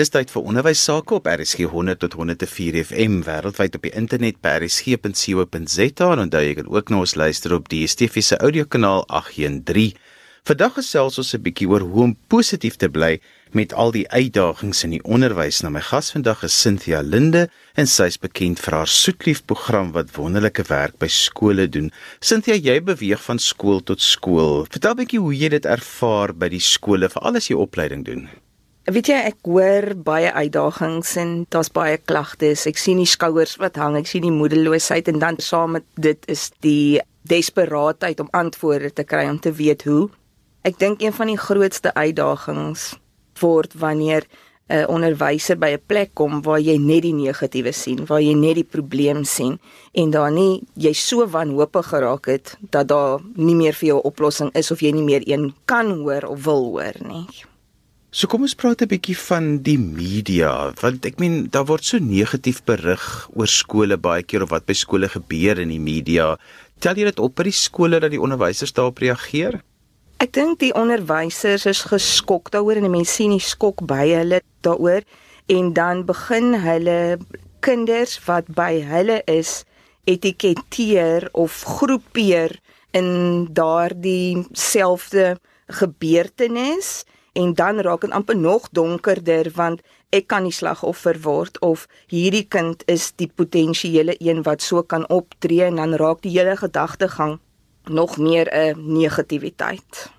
Dis tyd vir onderwys sake op RSG 100 tot 104 FM wêreldwyd op die internet by rsg.co.za en onthou jy kan ook na ons luister op die DSTV se audiokanaal 813. Vandag gesels ons 'n bietjie oor hoe om positief te bly met al die uitdagings in die onderwys. Nou my gas vandag is Cynthia Linde en sy is bekend vir haar Soetlief program wat wonderlike werk by skole doen. Cynthia, jy beweeg van skool tot skool. Vertel 'n bietjie hoe jy dit ervaar by die skole veral as jy opleiding doen. Weet jy, ek hoor baie uitdagings en daar's baie klagtes. Ek sien die skouers wat hang, ek sien die moedeloosheid en dan saam met dit is die desperaatheid om antwoorde te kry om te weet hoe. Ek dink een van die grootste uitdagings word wanneer 'n onderwyser by 'n plek kom waar jy net die negatiewe sien, waar jy net die probleem sien en daar nie jy so wanhoopig geraak het dat daar nie meer vir jou 'n oplossing is of jy nie meer een kan hoor of wil hoor nie. So kom ons praat 'n bietjie van die media want ek meen daar word so negatief berig oor skole baie keer of wat by skole gebeur in die media. Tel jy dit op by die skole dat die onderwysers daarop reageer? Ek dink die onderwysers is geskok daaroor en mense sien die skok by hulle daaroor en dan begin hulle kinders wat by hulle is etiketeer of groepeer in daardie selfde gebeurtenis en dan raak dit amper nog donkerder want ek kan die slagoffer word of hierdie kind is die potensiële een wat so kan optree en dan raak die hele gedagtegang nog meer 'n negativiteit.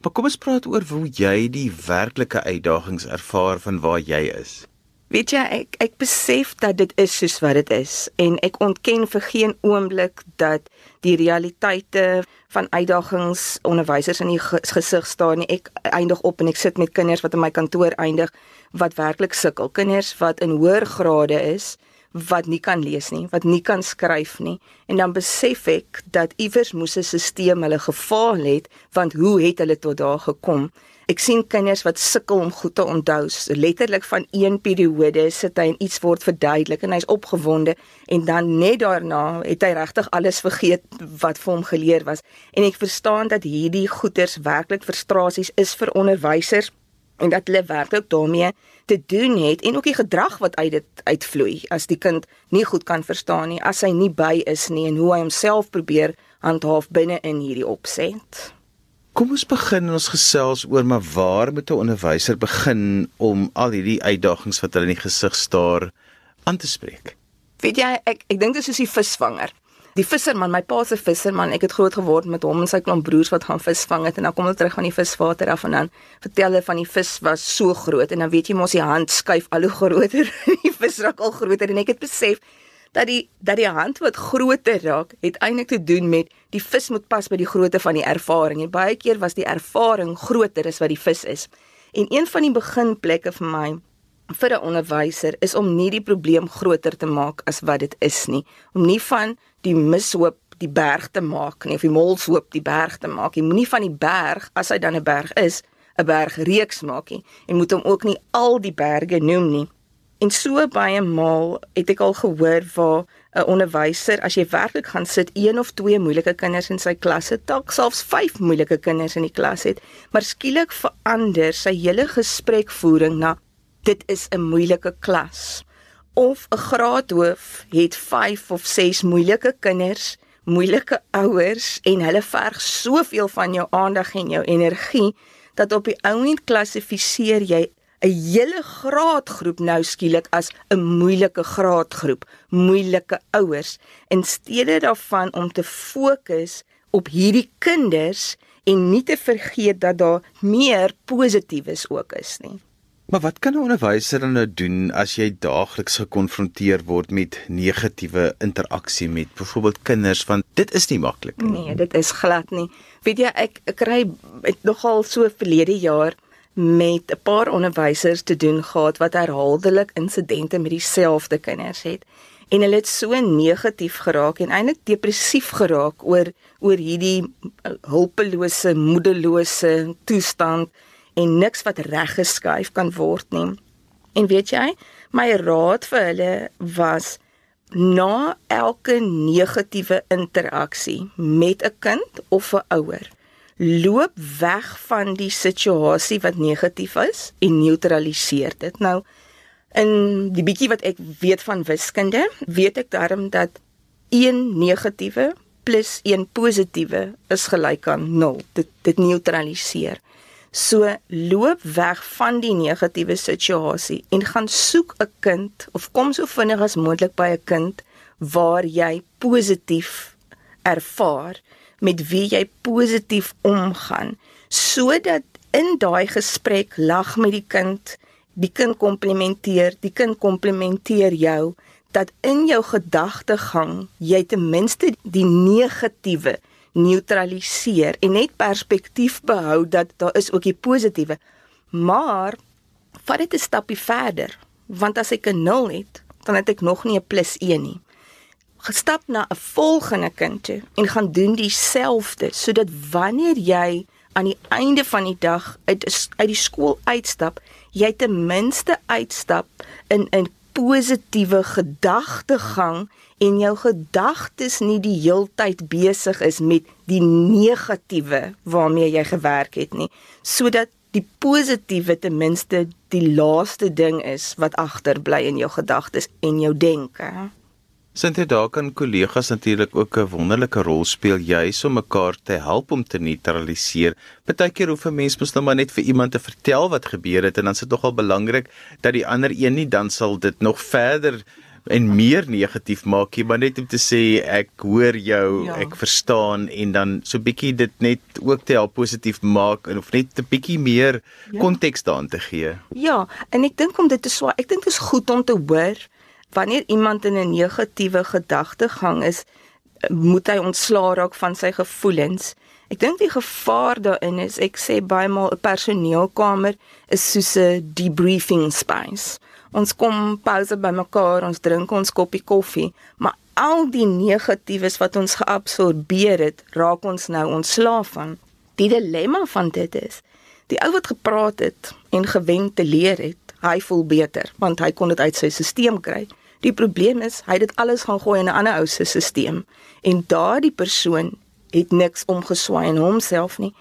Maar kom ons praat oor hoe jy die werklike uitdagings ervaar van waar jy is. Weet jy ek ek besef dat dit is soos wat dit is en ek ontken vir geen oomblik dat die realiteite van uitdagings onderwysers in die gesig staan nie. Ek eindig op en ek sit met kinders wat in my kantoor eindig wat werklik sukkel. Kinders wat in hoër grade is wat nie kan lees nie, wat nie kan skryf nie. En dan besef ek dat iewers moes 'n stelsel hulle gefaal het want hoe het hulle tot daar gekom? Ek sien kinders wat sukkel om goed te onthou. Letterlik van een periode sit hy en iets word verduidelik en hy's opgewonde en dan net daarna het hy regtig alles vergeet wat vir hom geleer was. En ek verstaan dat hierdie goeters werklik frustrasies is vir onderwysers en dat hulle werklik daarmee te doen het en ook die gedrag wat uit dit uitvloei as die kind nie goed kan verstaan nie, as hy nie by is nie en hoe hy homself probeer handhaaf binne in hierdie opset. Kom ons begin ons gesels oor maar waar moet 'n onderwyser begin om al hierdie uitdagings wat hulle in die gesig staar aan te spreek? Weet jy, ek ek dink dit is soos die visvanger. Die visserman, my pa se visserman, ek het groot geword met hom en sy klomp broers wat gaan visvang het en dan kom hulle terug van die viswater af en dan vertel hulle van die vis was so groot en dan weet jy mos die hand skuif al hoe groter die vis raak al groter en ek het besef dat die dat die hand wat groter raak, het eintlik te doen met die vis moet pas by die grootte van die ervaring. En baie keer was die ervaring groter as wat die vis is. En een van die beginplekke vir my vir 'n onderwyser is om nie die probleem groter te maak as wat dit is nie. Om nie van die mishoop die berg te maak nie of die molshoop die berg te maak. Jy moenie van die berg as hy dan 'n berg is, 'n berg reeks maak nie. En moet hom ook nie al die berge noem nie. En so baie maal het ek al gehoor waar 'n onderwyser as jy werklik gaan sit een of twee moeilike kinders in sy klas het, dalk selfs vyf moeilike kinders in die klas het, maar skielik verander sy hele gesprekvoering na dit is 'n moeilike klas. Of 'n graadhoof het 5 of 6 moeilike kinders, moeilike ouers en hulle verg soveel van jou aandag en jou energie dat op die ouend klassifiseer jy 'n hele graadgroep nou skielik as 'n moeilike graadgroep, moeilike ouers in steede daarvan om te fokus op hierdie kinders en nie te vergeet dat daar meer positiefs ook is nie. Maar wat kan 'n onderwyser dan nou doen as jy daagliks gekonfronteer word met negatiewe interaksie met byvoorbeeld kinders want dit is nie maklik nie. Nee, dit is glad nie. Weet jy ek, ek kry nogal so verlede jaar met 'n paar onderwysers te doen gehad wat herhaaldelik insidente met dieselfde kinders het en hulle het so negatief geraak en eintlik depressief geraak oor oor hierdie uh, hulpelose, moedelose toestand en niks wat reggeskuif kan word nie. En weet jy, my raad vir hulle was na elke negatiewe interaksie met 'n kind of 'n ouer loop weg van die situasie wat negatief is en neutraliseer dit. Nou in die bietjie wat ek weet van wiskunde, weet ek daarom dat 1 negatiewe plus 1 positiewe is gelyk aan 0. Dit dit neutraliseer. So loop weg van die negatiewe situasie en gaan soek 'n kind of kom so vinnig as moontlik by 'n kind waar jy positief ervaar met wie jy positief omgaan sodat in daai gesprek lag met die kind die kind komplimenteer die kind komplimenteer jou dat in jou gedagtegang jy ten minste die negatiewe neutraliseer en net perspektief behou dat daar is ook die positiewe. Maar vat dit 'n stappie verder, want as ek 'n 0 het, dan het ek nog nie 'n plus 1 nie. Gestap na 'n volgende kind toe en gaan doen dieselfde sodat wanneer jy aan die einde van die dag uit uit die skool uitstap, jy ten minste uitstap in 'n positiewe gedagtegang en jou gedagtes nie die heeltyd besig is met die negatiewe waarmee jy gewerk het nie sodat die positiewe ten minste die laaste ding is wat agterbly in jou gedagtes en jou denke. Sintie daar kan kollegas natuurlik ook 'n wonderlike rol speel juis om mekaar te help om te neutraliseer. Partykeer hoef 'n mens mos nou maar net vir iemand te vertel wat gebeur het en dan is dit nogal belangrik dat die ander een nie dan sal dit nog verder en meer negatief maak nie, maar net om te sê ek hoor jou, ja. ek verstaan en dan so bietjie dit net ook te help positief maak en of net 'n bietjie meer konteks ja. daaraan te gee. Ja, en ek dink om dit te swaar, ek dink dit is goed om te hoor wanneer iemand in 'n negatiewe gedagtegang is, moet hy ontslaa raak van sy gevoelens. Ek dink die gevaar daarin is ek sê baie maal 'n personeelkamer is soos 'n debriefing space. Ons kom pouse by mekaar, ons drink ons koppie koffie, maar al die negatiefes wat ons geabsorbeer het, raak ons nou ontslaaf van. Die dilemma van dit is, die ou wat gepraat het en gewen te leer het, hy voel beter want hy kon dit uit sy stelsel kry. Die probleem is hy het dit alles gaan gooi in 'n ander ou se stelsel en daardie persoon het niks omgeswaai in homself nie.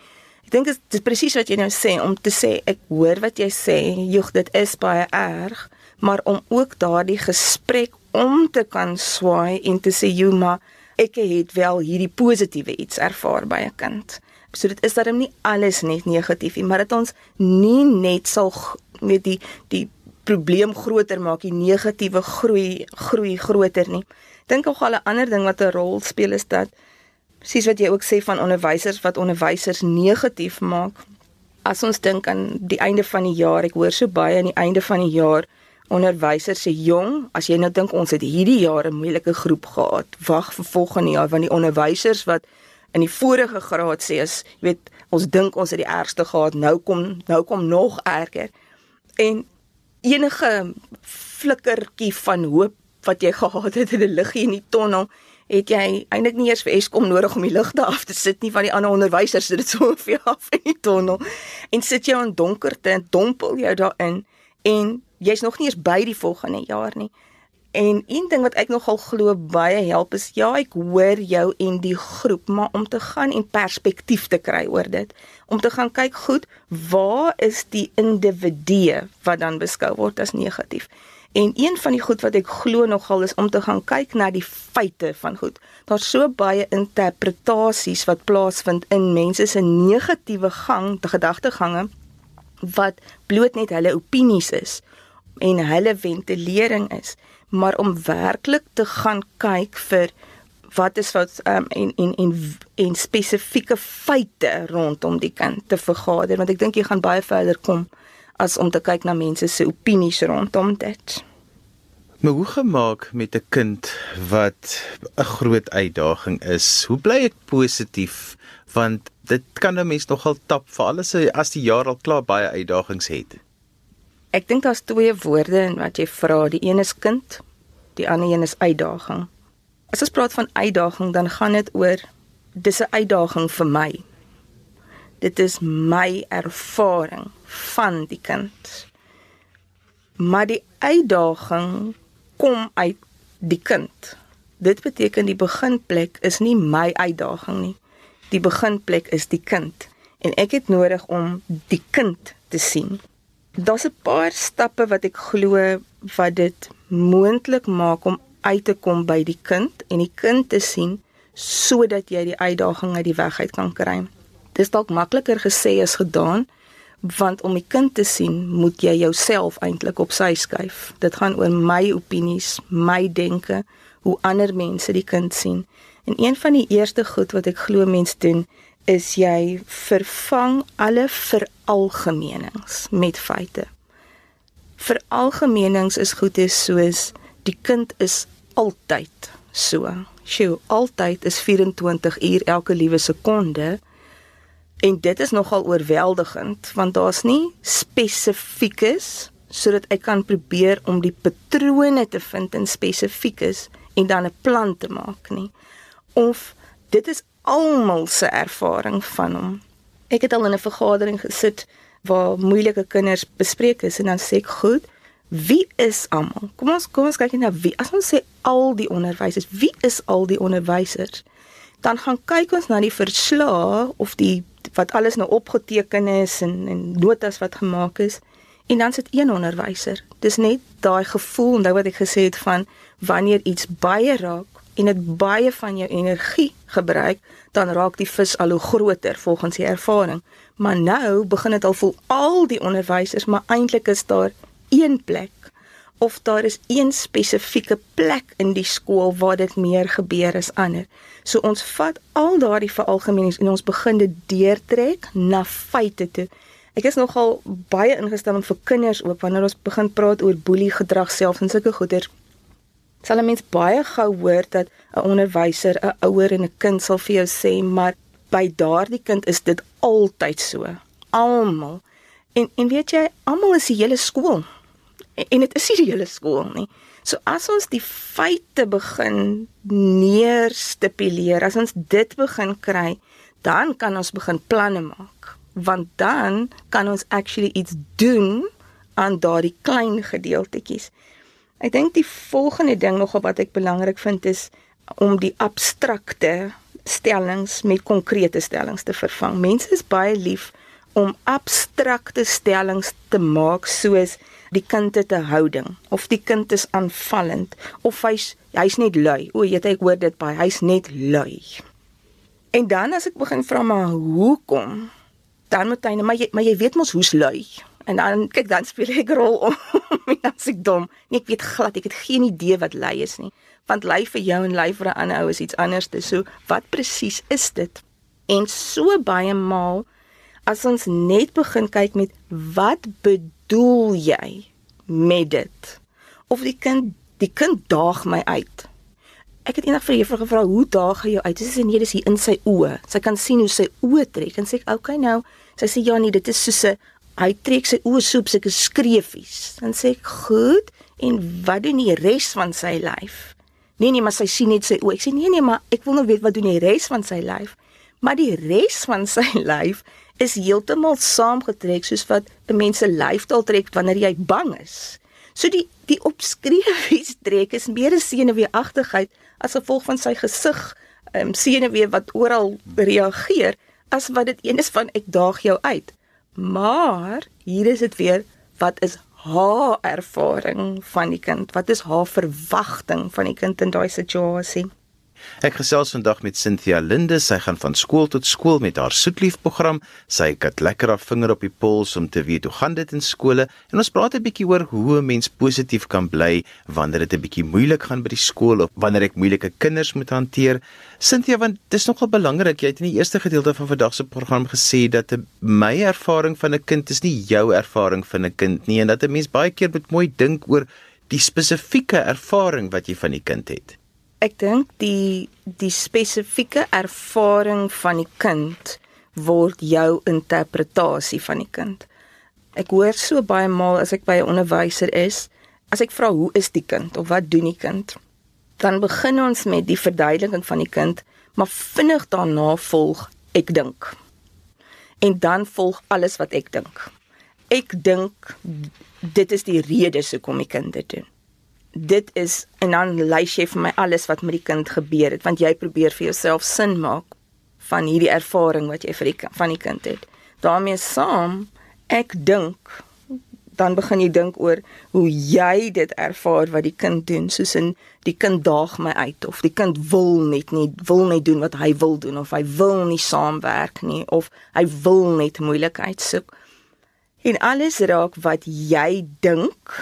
Ek dink dit is presies wat jy nou sê om te sê ek hoor wat jy sê, joh dit is baie erg, maar om ook daardie gesprek om te kan swaai en te sê jy maar ek het wel hierdie positiewe iets ervaar by 'n kind. So dit is darem nie alles net negatief nie, maar dit ons nie net sal met die die probleem groter maak, die negatiewe groei groei groter nie. Dink ook al 'n ander ding wat 'n rol speel is dat presies wat jy ook sê van onderwysers wat onderwysers negatief maak. As ons dink aan die einde van die jaar, ek hoor so baie aan die einde van die jaar onderwysers se jong, as jy nou dink ons het hierdie jaar 'n moeilike groep gehad, wag vir volgende jaar want die onderwysers wat in die vorige graad sê as jy weet ons dink ons het die ergste gehad, nou kom nou kom nog erger. En enige flikkertjie van hoop wat jy gehad het in 'n liggie in die tonnel, het jy eintlik nie eers vir Eskom nodig om die ligte af te sit nie van die ander onderwysers sit dit so vir af in die tonnel en sit jy in donkerte en dompel jou daarin en jy's nog nie eens by die volgende jaar nie. En een ding wat ek nogal glo baie help is ja, ek hoor jou en die groep, maar om te gaan en perspektief te kry oor dit, om te gaan kyk goed, waar is die individue wat dan beskou word as negatief? En een van die goed wat ek glo nogal is om te gaan kyk na die feite van goed. Daar's so baie interpretasies wat plaasvind in mense se negatiewe gang, te gedagtegange wat bloot net hulle opinies is en hulle ventilering is maar om werklik te gaan kyk vir wat is wat um, en en en en spesifieke feite rondom die kind te vergader want ek dink jy gaan baie verder kom as om te kyk na mense se opinies rondom dit. Maar hoe gemaak met 'n kind wat 'n groot uitdaging is? Hoe bly ek positief want dit kan 'n mens nogal tap vir alles as die jaar al klaar baie uitdagings het. Ek dink daar's twee woorde in wat jy vra. Die een is kind, die ander een is uitdaging. As ons praat van uitdaging, dan gaan dit oor dis 'n uitdaging vir my. Dit is my ervaring van die kind. Maar die uitdaging kom uit die kind. Dit beteken die beginplek is nie my uitdaging nie. Die beginplek is die kind. en ek het nodig om die kind te sien. Daar's 'n paar stappe wat ek glo wat dit moontlik maak om uit te kom by die kind en die kind te sien sodat jy die uitdaging uit die weg uit kan kry. Dis dalk makliker gesê as gedaan want om die kind te sien, moet jy jouself eintlik op sy skuif. Dit gaan oor my opinies, my denke, hoe ander mense die kind sien. En een van die eerste goed wat ek glo mense doen, is jy vervang alle veralgemenings met feite. Veralgemenings is goed is soos die kind is altyd so. Sjoe, altyd is 24 uur elke liewe sekonde. En dit is nogal oorweldigend want daar's nie spesifiekes sodat ek kan probeer om die patrone te vind in spesifiekes en dan 'n plan te maak nie. Of dit is almal se ervaring van hom. Ek het al in 'n vergadering gesit waar moeilike kinders bespreek is en dan sê ek, "Goed, wie is almal? Kom ons kom ons kyk net na wie. As ons sê al die onderwysers, wie is al die onderwysers?" Dan gaan kyk ons na die verslae of die wat alles nou opgeteken is en en notas wat gemaak is en dan sit een onderwyser. Dis net daai gevoel nou wat ek gesê het van wanneer iets baie raak en dit baie van jou energie gebruik, dan raak die vis al hoe groter volgens die ervaring. Maar nou begin dit al voel al die onderwysers, maar eintlik is daar een plek of daar is een spesifieke plek in die skool waar dit meer gebeur as ander. So ons vat al daardie veralgemenings en ons begin dit deurtrek na feite toe. Ek is nogal baie ingestel om vir kinders ook wanneer ons begin praat oor boelie gedrag self en sulke goeder. Sal 'n mens baie gou hoor dat 'n onderwyser, 'n ouer en 'n kind sal vir jou sê, maar by daardie kind is dit altyd so. Almal. En en weet jy, almal is die hele skool en dit is die hele skool nie. So as ons die feite begin neerstipuleer, as ons dit begin kry, dan kan ons begin planne maak. Want dan kan ons actually iets doen aan daardie klein gedeeltetjies. Ek dink die volgende ding nog wat ek belangrik vind is om die abstrakte stellings met konkrete stellings te vervang. Mense is baie lief om abstrakte stellings te maak soos die kind het 'n houding of die kind is aanvallend of hy's hy's net lui. O, jy weet ek hoor dit baie, hy's net lui. En dan as ek begin vra maar hoekom? Dan moet hy, maar jy maar jy weet mos hoe's lui. En dan kyk dan speel ek rol om en dan sê ek dom. Nee, ek weet glad, ek het geen idee wat lui is nie. Want lui vir jou en lui vir 'n ander ou is iets anders. So wat presies is dit? En so baie maal as ons net begin kyk met wat bedoel jy met dit? Of die kind, die kind daag my uit. Ek het eendag vir juffrou gevra, "Hoe daag hy jou uit?" Sy sê, "Nee, dis hier in sy oë. Sy kan sien hoe sy oë trek." En sê ek, "Oké okay, nou." Sy sê, "Ja, nee, dit is soos 'n hy trek sy oë so op sulke skreefies." Dan sê ek, "Goed. En wat doen die res van sy lyf?" Nee nee, maar sy sien net sy oë. Ek sê nee nee, maar ek wil nou weet wat doen die res van sy lyf? Maar die res van sy lyf is heeltemal saamgetrek soos wat 'n mens se lyfstaal trek wanneer jy bang is. So die die opskreefies trek is meer 'n senuweeagtigheid as gevolg van sy gesig, ehm um, senuwee wat oral reageer as wat dit een is van ek daag jou uit. Maar hier is dit weer wat is haar ervaring van die kind? Wat is haar verwagting van die kind in daai situasie? Ek gesels vandag met Cynthia Linde. Sy gaan van skool tot skool met haar soetlief program. Sy het lekker haar vinger op die pols om te weet hoe gaan dit in skole. En ons praat 'n bietjie oor hoe 'n mens positief kan bly wanneer dit 'n bietjie moeilik gaan by die skool of wanneer ek moeilike kinders moet hanteer. Cynthia, want dis nogal belangrik. Jy het in die eerste gedeelte van vandag se program gesê dat my ervaring van 'n kind is nie jou ervaring van 'n kind nie en dat 'n mens baie keer moet mooi dink oor die spesifieke ervaring wat jy van die kind het. Ek dink die die spesifieke ervaring van die kind word jou interpretasie van die kind. Ek hoor so baie maal as ek by 'n onderwyser is, as ek vra hoe is die kind of wat doen die kind, dan begin ons met die verduideliking van die kind, maar vinnig daarna volg ek dink. En dan volg alles wat ek dink. Ek dink dit is die rede hoekom die kind dit doen dit is en dan lys jy vir my alles wat met die kind gebeur het want jy probeer vir jouself sin maak van hierdie ervaring wat jy vir die van die kind het. daarmee saam ek dink dan begin jy dink oor hoe jy dit ervaar wat die kind doen soos in die kind daag my uit of die kind wil net nie wil net doen wat hy wil doen of hy wil nie saamwerk nie of hy wil net moeilikheid soek en alles raak wat jy dink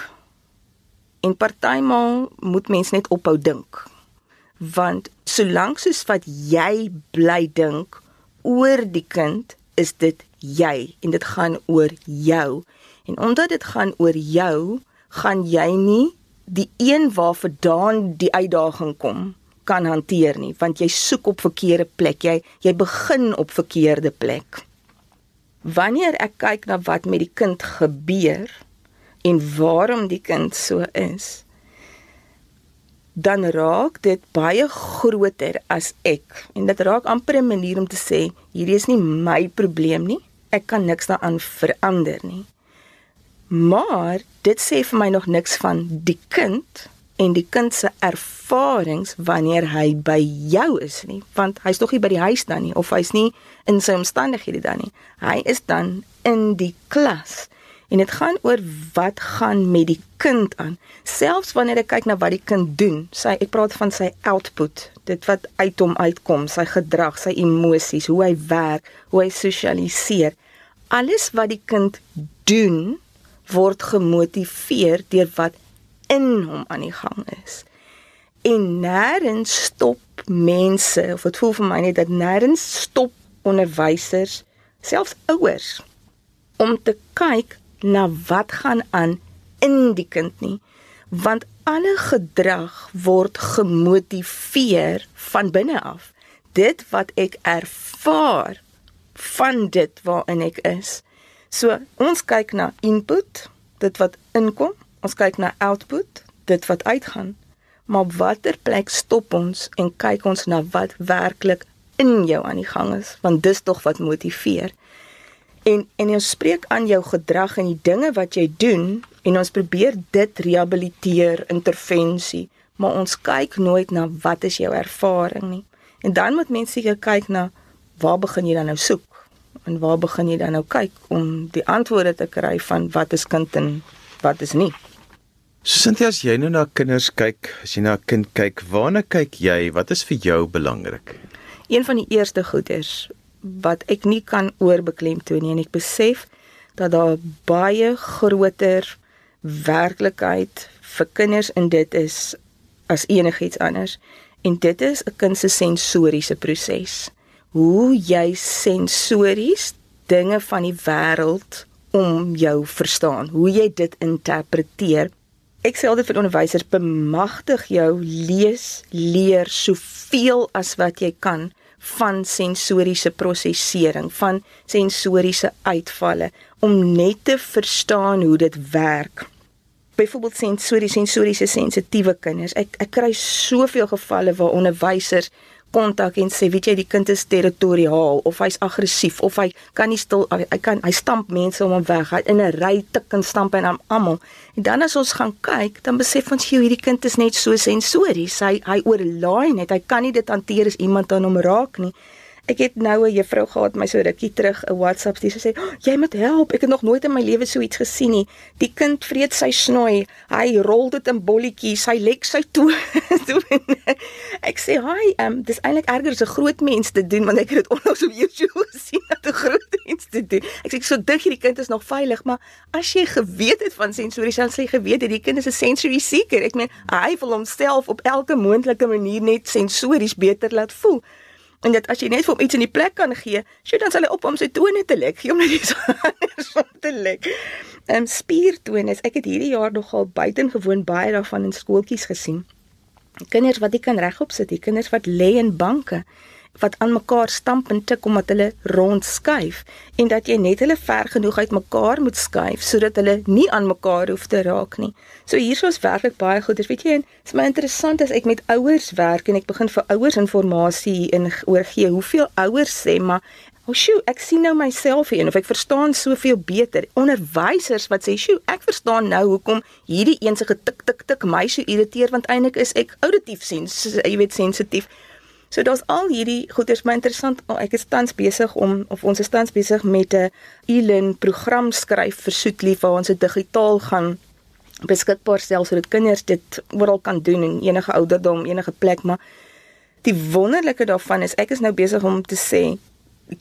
en partymal moet mens net ophou dink want solank soos wat jy bly dink oor die kind is dit jy en dit gaan oor jou En omdat dit gaan oor jou, gaan jy nie die een waarvandaan die uitdaging kom kan hanteer nie, want jy soek op verkeerde plek. Jy jy begin op verkeerde plek. Wanneer ek kyk na wat met die kind gebeur en waarom die kind so is, dan raak dit baie groter as ek. En dit raak amper 'n manier om te sê, hierdie is nie my probleem nie. Ek kan niks daaraan verander nie. Maar dit sê vir my nog niks van die kind en die kind se ervarings wanneer hy by jou is nie, want hy's nog nie by die huis dan nie of hy's nie in sy omstandighede dan nie. Hy is dan in die klas. En dit gaan oor wat gaan met die kind aan. Selfs wanneer ek kyk na wat die kind doen, sy ek praat van sy output, dit wat uit hom uitkom, sy gedrag, sy emosies, hoe hy werk, hoe hy sosialiseer. Alles wat die kind doen, word gemotiveer deur wat in hom aan die gang is. En nêrens stop mense of dit voel vir my net dat nêrens stop onderwysers, selfs ouers om te kyk na wat gaan aan in die kind nie, want alle gedrag word gemotiveer van binne af. Dit wat ek ervaar van dit waarin ek is. So ons kyk na input, dit wat inkom, ons kyk na output, dit wat uitgaan. Maar watter plek stop ons en kyk ons na wat werklik in jou aan die gang is, want dis tog wat motiveer. En en ons spreek aan jou gedrag en die dinge wat jy doen en ons probeer dit rehabiliteer, intervensie, maar ons kyk nooit na wat is jou ervaring nie. En dan moet mense seker kyk na waar begin jy dan nou soek? En waar begin jy dan nou kyk om die antwoorde te kry van wat is kind en wat is nie? Cynthia, as jy nou na kinders kyk, as jy na 'n kind kyk, waarna kyk jy? Wat is vir jou belangrik? Een van die eerste goeders wat ek nie kan oorbeklemtoon nie. En ek besef dat daar baie groter werklikheid vir kinders in dit is as enigiets anders. En dit is 'n kind se sensoriese proses. Hoe jy sensories dinge van die wêreld om jou verstaan, hoe jy dit interpreteer. Ek sê altyd vir onderwysers bemagtig jou lees, leer soveel as wat jy kan van sensoriese prosesering, van sensoriese uitvalle om net te verstaan hoe dit werk. Byvoorbeeld sensorie sensoriese sensitiewe kinders. Ek ek kry soveel gevalle waar onderwysers kontak en sê weet jy die kind is territoriaal of hy's aggressief of hy kan nie stil hy kan hy stamp mense om hom weg hy in 'n ry tik en stamp en aan almal. En dan as ons gaan kyk dan besef ons jy hierdie kind is net so sensories. Hy hy oorlaai net. Hy kan nie dit hanteer as iemand aan hom raak nie Ek het nou 'n juffrou gehad my so rukkie terug 'n WhatsApp stuur sy sê oh, jy moet help ek het nog nooit in my lewe so iets gesien nie. Die kind vreet sy snoei hy rol dit in bolletjies hy lek sy toe ek sê hi um, dis eintlik erger as 'n groot mens te doen want ek het dit onlangs op YouTube gesien dat 'n groot mens te doen. Ek sê so dink hierdie kind is nog veilig maar as jy geweet het van sensorie dan sê jy geweet het die kind is 'n sensory seeker. Ek meen hy wil homself op elke moontlike manier net sensories beter laat voel En dit as jy net vir hom iets in die plek kan gee, sjoe dan sal hy op om sy tone te lek, gee hom net iets anders om te lek. Ehm um, spiertone, ek het hierdie jaar nogal buitengewoon baie daarvan in skooltjies gesien. Kinders wat nie kan regop sit nie, kinders wat lê in banke wat aan mekaar stamp en tik omdat hulle rond skuif en dat jy net hulle ver genoeg uit mekaar moet skuif sodat hulle nie aan mekaar hoef te raak nie. So hiersoos werklik baie goed. Dit weet jy, dit is my interessant as ek met ouers werk en ek begin vir ouers inligting in oorgee. Hoeveel ouers sê maar O, oh, ek sien nou myself hier en of ek verstaan soveel beter. Onderwysers wat sê, "Sjoe, ek verstaan nou hoekom hierdie een se getik tik tik my so irriteer want eintlik is ek auditief sens, jy weet sensitief." So daar's al hierdie goeders my interessant. Oh, ek is tans besig om of ons is tans besig met 'n e-learn program skryf vir Soetlief waar ons dit digitaal gaan beskikbaar stel sodat kinders dit oral kan doen in enige ouderdom, enige plek, maar die wonderlike daarvan is ek is nou besig om te sê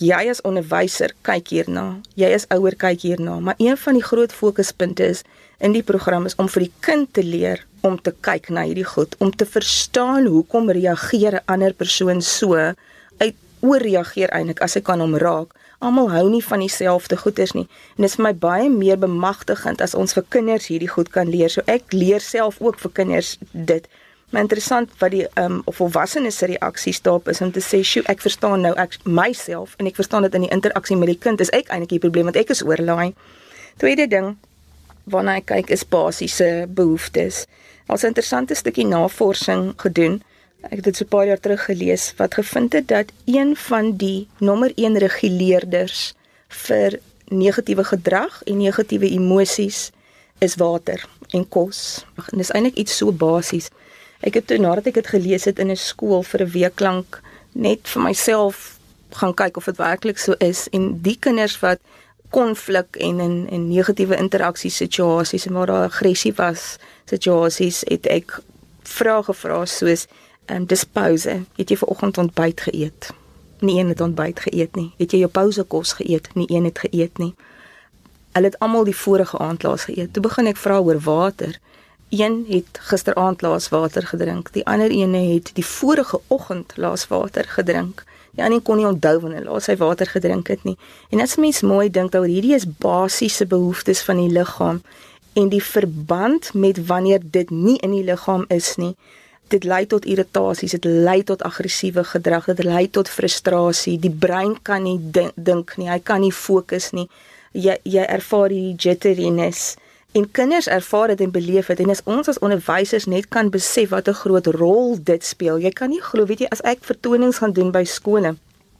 jy as onderwyser kyk hierna, jy as ouer kyk hierna, maar een van die groot fokuspunte is in die program is om vir die kind te leer om te kyk na hierdie goed, om te verstaan hoekom reageer 'n ander persoon so uit ooreageer eintlik as hy kan hom raak. Almal hou nie van dieselfde goeders nie. En dit is vir my baie meer bemagtigend as ons vir kinders hierdie goed kan leer. So ek leer self ook vir kinders dit. Maar interessant wat die ehm um, of volwassenes se reaksies daarop is om te sê, "Sjoe, ek verstaan nou ek myself en ek verstaan dit in die interaksie met die kind is ek eintlik die probleem want ek is oorlaai." Tweede ding waarna ek kyk is basiese behoeftes. Ons 'n interessante stukkie navorsing gedoen. Ek het dit so 'n paar jaar terug gelees wat gevind het dat een van die nommer 1 reguleerders vir negatiewe gedrag en negatiewe emosies is water en kos. En dis eintlik iets so basies. Ek het toe nadat ek dit gelees het in 'n skool vir 'n week lank net vir myself gaan kyk of dit werklik so is en die kinders wat konflik en in en negatiewe interaksie situasies en waar daar aggressie was situasies het ek vrae gevra soos ehm um, dis pouse het jy vanoggend ontbyt geëet? Nie een het ontbyt geëet nie. Het jy jou pouse kos geëet? Nie een het geëet nie. Hulle het almal die vorige aand laas geëet. Toe begin ek vra oor water. Een het gisteraand laas water gedrink. Die ander ene het die vorige oggend laas water gedrink Ander kon nie onthou wanneer laas hy water gedrink het nie. En as mens mooi dink oor hierdie is basiese behoeftes van die liggaam en die verband met wanneer dit nie in die liggaam is nie. Dit lei tot irritasies, dit lei tot aggressiewe gedrag, dit lei tot frustrasie. Die brein kan nie dink nie, hy kan nie fokus nie. Jy jy ervaar hierdie jitteriness en kinders ervaar dit en beleef dit en as ons as onderwysers net kan besef wat 'n groot rol dit speel. Jy kan nie glo, weet jy, as ek vertonings gaan doen by skole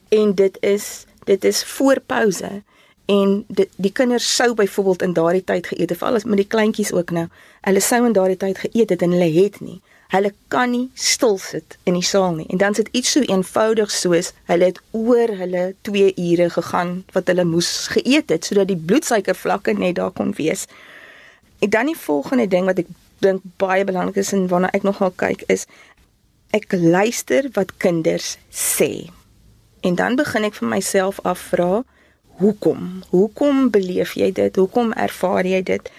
en dit is dit is voor pouse en dit die kinders sou byvoorbeeld in daardie tyd geëet het, veral as met die kleintjies ook nou. Hulle sou in daardie tyd geëet het en hulle het nie. Hulle kan nie stil sit in die saal nie. En dan sit iets so eenvoudig soos hulle het oor hulle 2 ure gegaan wat hulle moes geëet het sodat die bloedsuikervlakke net daar kon wees. En dan die volgende ding wat ek dink baie belangrik is en waarna ek nogal kyk is ek luister wat kinders sê. En dan begin ek vir myself afvra, hoekom? Hoekom beleef jy dit? Hoekom ervaar jy dit?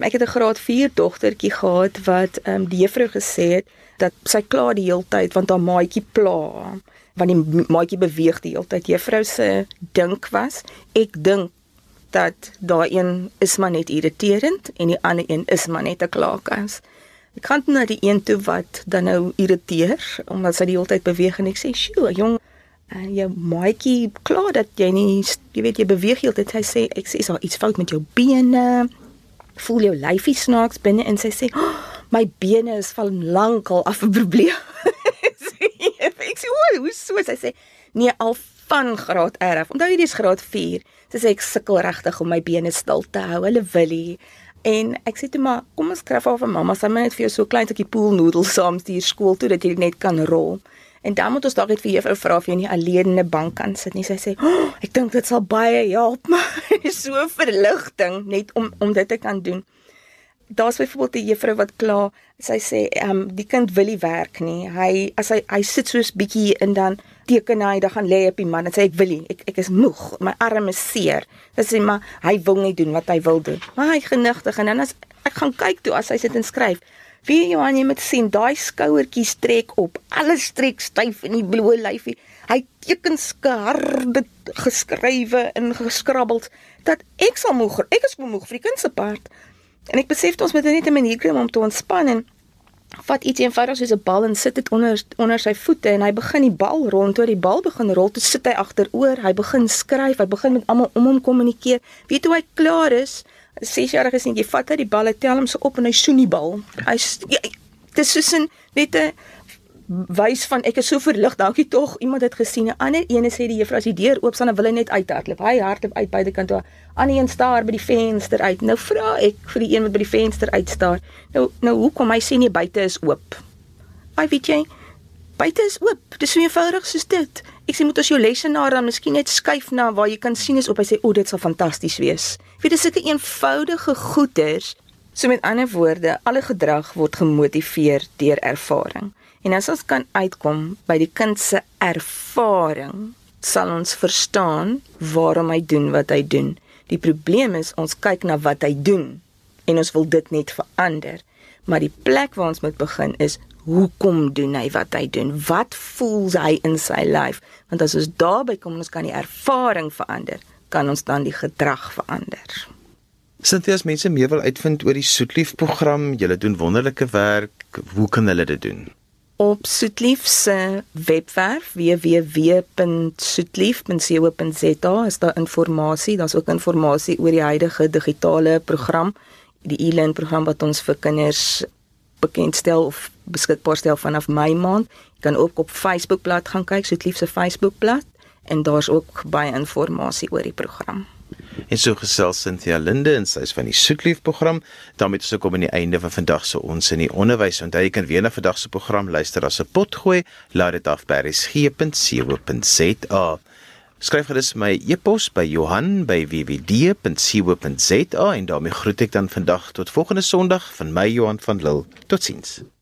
Ek het 'n graad 4 dogtertjie gehad wat ehm um, die juffrou gesê het dat sy kla die hele tyd want haar maatjie pla want die maatjie beweeg die hele tyd. Juffrou se dink was, ek dink dat daai een is maar net irriterend en die ander een is maar net 'n klaakas. Ek kan net die een toe wat dan nou irriteer omdat sy die hele tyd beweeg en ek sê, "Sjoe, jong, uh, jou maatjie kla dat jy nie jy weet jy beweeg heeltyd." Hy sê, "Ek sê, is daar iets fout met jou bene? Voel jou lyfie snaaks binne?" En sy sê, oh, "My bene is van lankal af 'n probleem." ek sê, "Hoe so?" Sy sê, "Nee, al van graad R. Onthou jy dis graad 4?" Sy sê ek sukkel regtig om my bene stil te hou. Hulle wil nie. En ek sê toe maar, kom ons skryf af vir mamma, sy moet net vir jou so klein stukkie poolnoedels saam stuur skool toe dat jy net kan rol. En dan moet ons dalk net vir juffrou vra of jy nie alleen in 'n bank kan sit nie. Sy sê, oh, "Ek dink dit sal baie help, maar so verligting net om om dit te kan doen." Daar's byvoorbeeld 'n juffrou wat kla, sy sê, "Ehm um, die kind wil nie werk nie. Hy as hy hy sit soos bietjie en dan teken hy dan gaan lê op die man en sê ek wil nie ek ek is moeg my arm is seer. Dan sê maar hy wil nie doen wat hy wil doen. Maar hy genigtig en dan as ek gaan kyk toe as hy sit en skryf. Wie jy moet sien daai skouertjies trek op. Alles trek styf in die bloë lyfie. Hy teken skarde geskrywe en geskrabbeld dat ek sal moeg ek is moeg vir die kind se part en ek besef ons moet net 'n manier kry om te ontspan en vat iets eenvoudig soos 'n bal en sit dit onder onder sy voete en hy begin die bal rond, toe die bal begin rol, toe sit hy agteroor, hy begin skryf, hy begin met almal om hom kommunikeer. Weet hoe hy klaar is? 'n 6-jarige seentjie vat hy die bal, hy tel hom so op en hy soen die bal. Hy ja, dis soos 'n net 'n wys van ek is so verlig, dankie tog. Iemand het gesien. 'n Ander ene sê die juffrou as die deur oop staan, dan wil hy net uithardloop. Hy hardloop uit by die kant toe. Ander een staar by die venster uit. Nou vra ek vir die een wat by die venster uitstaar. Nou nou hoekom hy sê nie buite is oop? Ai weet jy, Buite is oop. Dis so eenvoudig soos dit. Ek sê moet ons jou lesenaar dan miskien net skuif na waar jy kan sien is op. Hy sê o, dit sal fantasties wees. Weet jy sulke eenvoudige goeders. So met ander woorde, alle gedrag word gemotiveer deur ervaring. En as ons kan uitkom by die kind se ervaring, sal ons verstaan waarom hy doen wat hy doen. Die probleem is ons kyk na wat hy doen en ons wil dit net verander. Maar die plek waar ons moet begin is hoekom doen hy wat hy doen? Wat voel hy in sy lyf? Want as ons daarby kom ons kan die ervaring verander, kan ons dan die gedrag verander. Sintie as mense meer wil uitvind oor die Soetlief program, julle doen wonderlike werk, hoe kan hulle dit doen? Op Soetlief se webwerf www.soetlief.co.za is daar inligting, daar's ook inligting oor die huidige digitale program, die e-learning program wat ons vir kinders bekendstel of beskikbaar stel vanaf Mei maand. Jy kan ook op Facebook bladsy gaan kyk, Soetlief se Facebook bladsy en daar's ook baie inligting oor die program. En so gesels Cynthia Linde en sy is van die Soetlief program. daarmee ek kom aan die einde van vandag se ons in die onderwys. Onthou jy kan weer na vandag se program luister as 'n pot gooi. Laat dit af by resgep.co.za. Skryf gerus my e-pos by Johan by wwd.co.za en daarmee groet ek dan vandag tot volgende Sondag van my Johan van Lille. Totsiens.